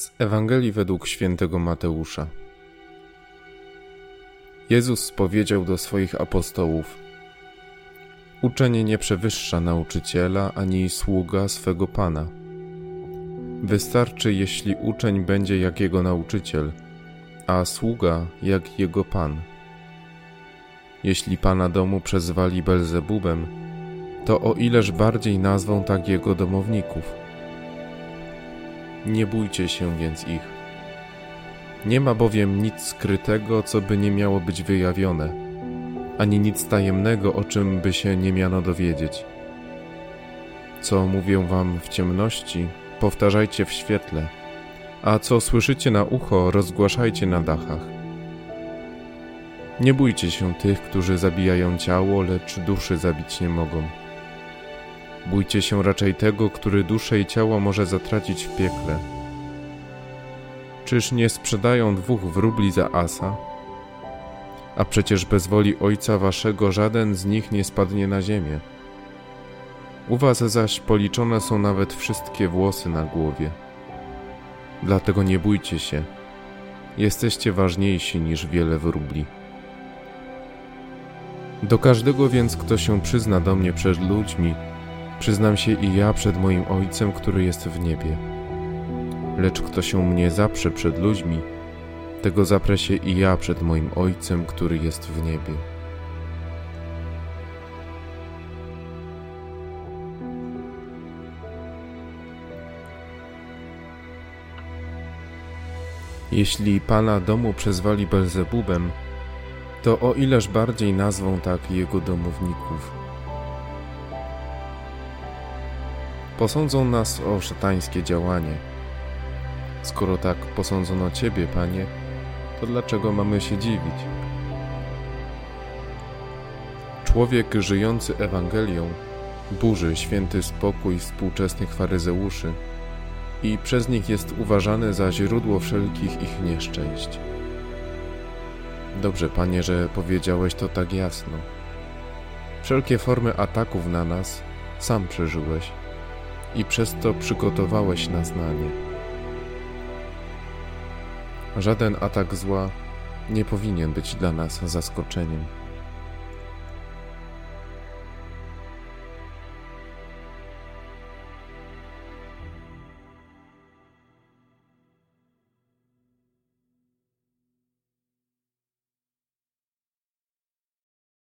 Z Ewangelii według świętego Mateusza. Jezus powiedział do swoich apostołów: Uczenie nie przewyższa nauczyciela ani sługa swego pana. Wystarczy, jeśli uczeń będzie jak jego nauczyciel, a sługa jak jego pan. Jeśli pana domu przezwali Belzebubem, to o ileż bardziej nazwą tak jego domowników. Nie bójcie się więc ich. Nie ma bowiem nic skrytego, co by nie miało być wyjawione, ani nic tajemnego, o czym by się nie miano dowiedzieć. Co mówię wam w ciemności, powtarzajcie w świetle, a co słyszycie na ucho, rozgłaszajcie na dachach. Nie bójcie się tych, którzy zabijają ciało, lecz duszy zabić nie mogą. Bójcie się raczej tego, który duszę i ciało może zatracić w piekle. Czyż nie sprzedają dwóch wróbli za asa? A przecież bez woli Ojca Waszego żaden z nich nie spadnie na ziemię. U Was zaś policzone są nawet wszystkie włosy na głowie. Dlatego nie bójcie się. Jesteście ważniejsi niż wiele wróbli. Do każdego więc, kto się przyzna do mnie przed ludźmi, Przyznam się i ja przed moim Ojcem, który jest w niebie. Lecz kto się mnie zaprze przed ludźmi, tego zaprę się i ja przed moim Ojcem, który jest w niebie. Jeśli pana domu przezwali Belzebubem, to o ileż bardziej nazwą tak jego domowników. Posądzą nas o szatańskie działanie. Skoro tak posądzono Ciebie, Panie, to dlaczego mamy się dziwić? Człowiek żyjący Ewangelią burzy święty spokój współczesnych faryzeuszy i przez nich jest uważany za źródło wszelkich ich nieszczęść. Dobrze, Panie, że powiedziałeś to tak jasno. Wszelkie formy ataków na nas sam przeżyłeś i przez to przygotowałeś na znanie. Żaden atak zła nie powinien być dla nas zaskoczeniem.